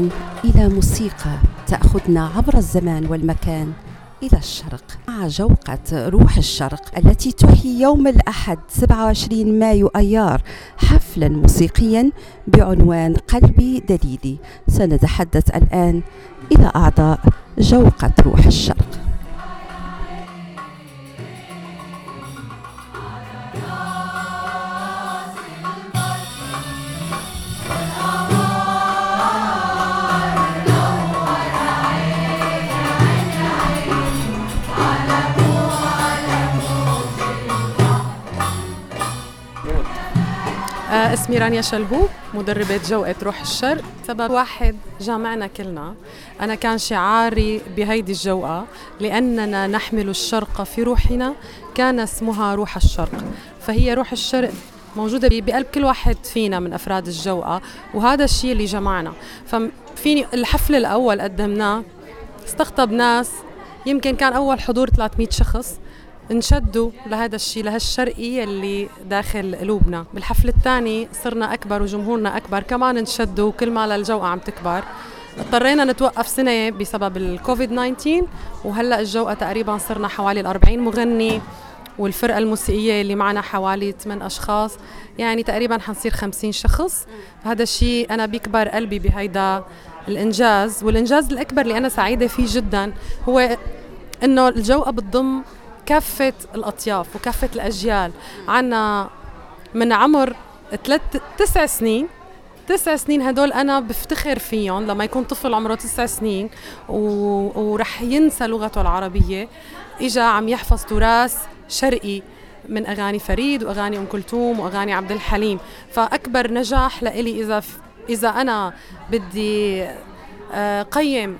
الآن إلى موسيقى تأخذنا عبر الزمان والمكان إلى الشرق مع جوقة روح الشرق التي تحيي يوم الأحد 27 مايو أيار حفلا موسيقيا بعنوان قلبي دليلي. سنتحدث الآن إلى أعضاء جوقة روح الشرق. اسمي رانيا شلهوب مدربة جوقة روح الشرق سبب واحد جامعنا كلنا. أنا كان شعاري بهيدي الجوقة لأننا نحمل الشرق في روحنا. كان اسمها روح الشرق. فهي روح الشرق موجودة بقلب كل واحد فينا من أفراد الجوقة وهذا الشيء اللي جمعنا. ففيني الحفل الأول قدمناه استقطب ناس يمكن كان أول حضور 300 شخص. انشدوا لهذا الشيء لهالشرقي اللي داخل قلوبنا بالحفل الثاني صرنا أكبر وجمهورنا أكبر كمان انشدوا كل ما للجوقة عم تكبر. اضطرينا نتوقف سنة بسبب الكوفيد 19 وهلأ الجوقة تقريبا صرنا حوالي الأربعين مغني والفرقة الموسيقية اللي معنا حوالي 8 أشخاص. يعني تقريبا حنصير 50 شخص. هذا الشيء أنا بيكبر قلبي بهيدا الإنجاز. والإنجاز الأكبر اللي أنا سعيدة فيه جدا هو إنه الجوقة بتضم كافة الأطياف وكافة الأجيال. عنا من عمر ثلاث تسع سنين. تسع سنين هدول أنا بفتخر فيهم لما يكون طفل عمره تسع سنين و... ورح ينسى لغته العربية. إجا عم يحفظ تراث شرقي من أغاني فريد وأغاني أم كلثوم وأغاني عبد الحليم. فأكبر نجاح لإلي إذا إذا أنا بدي آه، قيم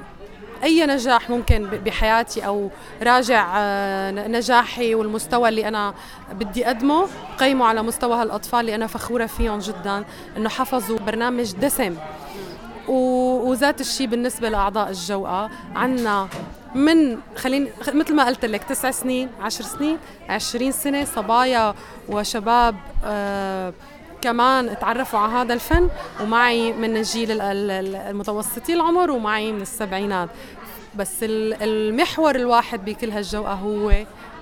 أي نجاح ممكن بحياتي أو راجع آه، نجاحي والمستوى اللي أنا بدي أقدمه قيمه على مستوى هالأطفال اللي أنا فخورة فيهم جدا إنه حفظوا برنامج دسم وذات الشيء بالنسبة لأعضاء الجوقة عنا من خليني مثل ما قلت لك تسع سنين عشر سنين عشرين سنة صبايا وشباب آه كمان تعرفوا على هذا الفن ومعي من الجيل المتوسطي العمر ومعي من السبعينات. بس المحور الواحد بكل هالجوقة هو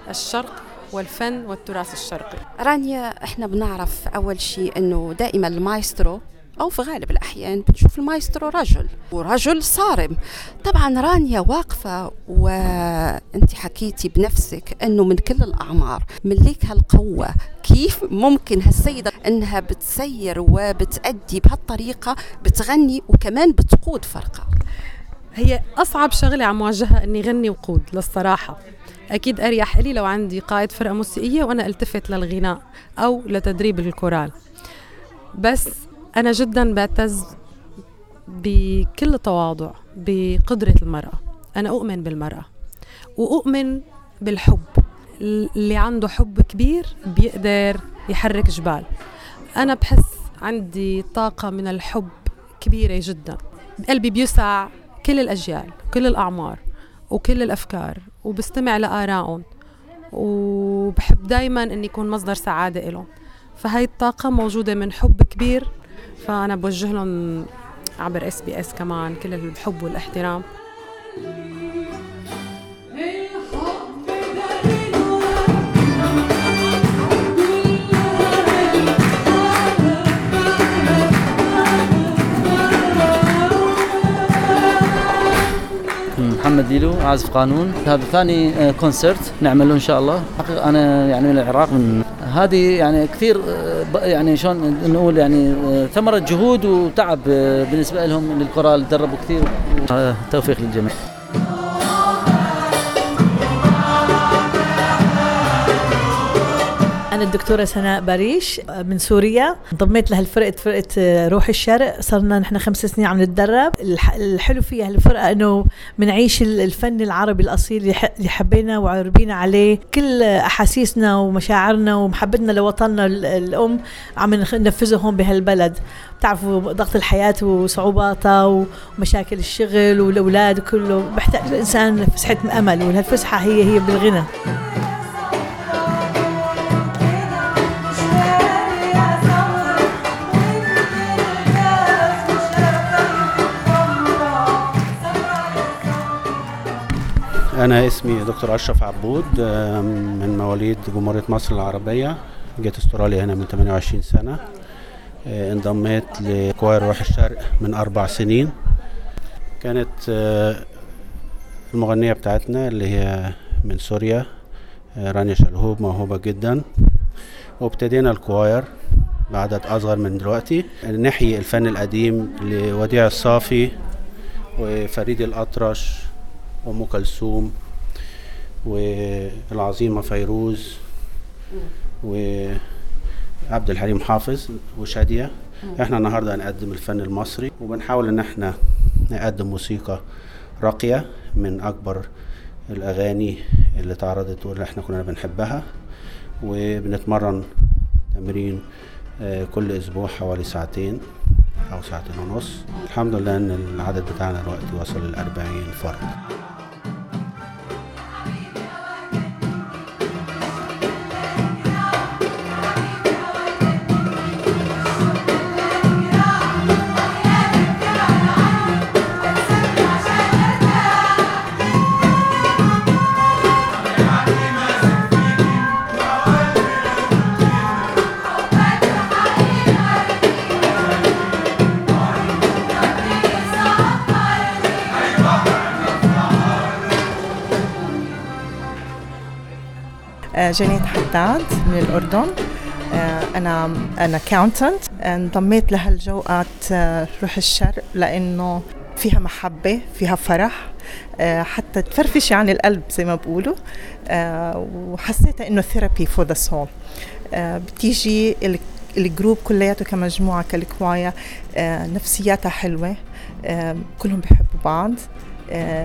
الشرق والفن والتراث الشرقي. رانيا إحنا بنعرف أول شيء إنه دائما المايسترو أو في غالب الأحيان بنشوف المايسترو رجل. ورجل صارم. طبعا رانيا واقفة وأنت حكيتي بنفسك أنه من كل الأعمار منين ليك هالقوة كيف ممكن هالسيدة أنها بتسير وبتأدي بهالطريقة بتغني وكمان بتقود فرقة؟ هي أصعب شغلة عم واجهها أني غني وقود للصراحة. أكيد أريح لي لو عندي قائد فرقة موسيقية وأنا التفت للغناء أو لتدريب الكورال. بس أنا جدا بعتز بكل تواضع بقدرة المرأة. أنا أؤمن بالمرأة وأؤمن بالحب. اللي عنده حب كبير بيقدر يحرك جبال. أنا بحس عندي طاقة من الحب كبيرة جدا. قلبي بيسع كل الأجيال كل الأعمار وكل الأفكار وبستمع لآرائهم وبحب دايما أني يكون مصدر سعادة لهم فهي الطاقة موجودة من حب كبير فأنا بوجه لهم عبر اس بي اس كمان كل الحب والاحترام. ديلو عازف قانون. هذا ثاني كونسرت نعمله إن شاء الله. أنا يعني من العراق من هذه يعني كثير يعني شلون نقول يعني ثمرة جهود وتعب بالنسبة لهم للكورال دربوا كثير. توفيق للجميع. أنا الدكتورة سناء باريش من سوريا. انضميت لها الفرقة فرقة روح الشرق. صرنا نحن خمس سنين عم نتدرب. الحلو فيها الفرقة أنه بنعيش الفن العربي الأصيل اللي حبينا وعربينا عليه. كل أحاسيسنا ومشاعرنا ومحبتنا لوطننا الأم عم ننفذهم بهالبلد. بتعرفوا ضغط الحياة وصعوباتها ومشاكل الشغل والأولاد كله. بحتاج الإنسان فسحة أمل وهالفسحة هي هي بالغنى. أنا اسمي دكتور أشرف عبود من مواليد جمهورية مصر العربية جيت أستراليا هنا من 28 سنة انضميت ل choir روح الشرق من أربع سنين. كانت المغنية بتاعتنا اللي هي من سوريا رانيا شلهوب موهوبة جدا. وابتدينا ال choir بعدد أصغر من دلوقتي. نحيي الفن القديم لوديع الصافي وفريد الأطرش وأم كلثوم والعظيمة فيروز وعبد الحليم حافظ وشادية. إحنا النهارده هنقدم الفن المصري وبنحاول إن إحنا نقدم موسيقى راقية من أكبر الأغاني اللي اتعرضت واللي إحنا كنا بنحبها وبنتمرن تمرين كل أسبوع حوالي ساعتين أو ساعتين ونص. الحمد لله إن العدد بتاعنا دلوقتي وصل لأربعين فرد. جنيد حداد من الأردن. أنا أنا accountant انضميت لهالجوقات روح الشرق لأنه فيها محبة فيها فرح. حتى تفرفشي عن القلب زي ما بقولوا. وحسيت إنه therapy for the soul بتيجي ال group كلياته كمجموعة كالكوايا نفسياتها حلوة. كلهم بيحبوا بعض.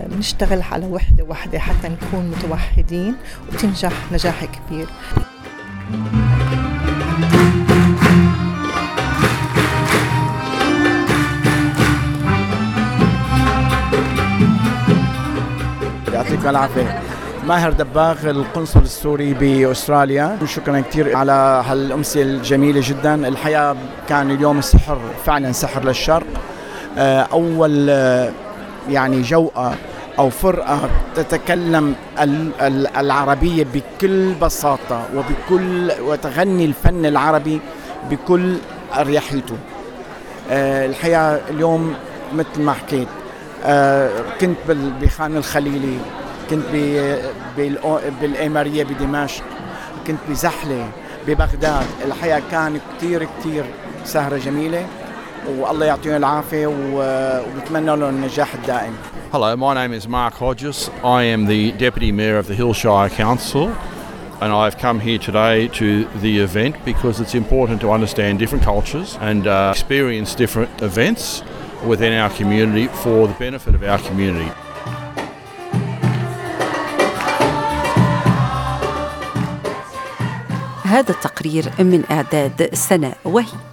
بنشتغل على وحدة وحدة حتى نكون متوحدين وتنجح نجاح كبير. يعطيك العافية. ماهر دباغ القنصل السوري بأستراليا. شكرا كثير على هالأمسية الجميلة جدا. الحقيقة كان اليوم السحر فعلا سحر للشرق. أول يعني جوقة أو فرقة تتكلم العربية بكل بساطة وبكل وتغني الفن العربي بكل أريحيته. الحقيقة اليوم مثل ما حكيت. كنت بخان الخليلي كنت بالإمارية بدمشق كنت بزحلة ببغداد. الحقيقة كان كتير كتير سهرة جميلة. والله يعطيهم العافية ونتمنى لهم النجاح الدائم Hello, my name is Mark Hodges. I am the Deputy Mayor of the Hillshire Council and I've come here today to the event because it's important to understand different cultures and uh, experience different events within our community for the benefit of our community. هذا التقرير من إعداد سناء وهيب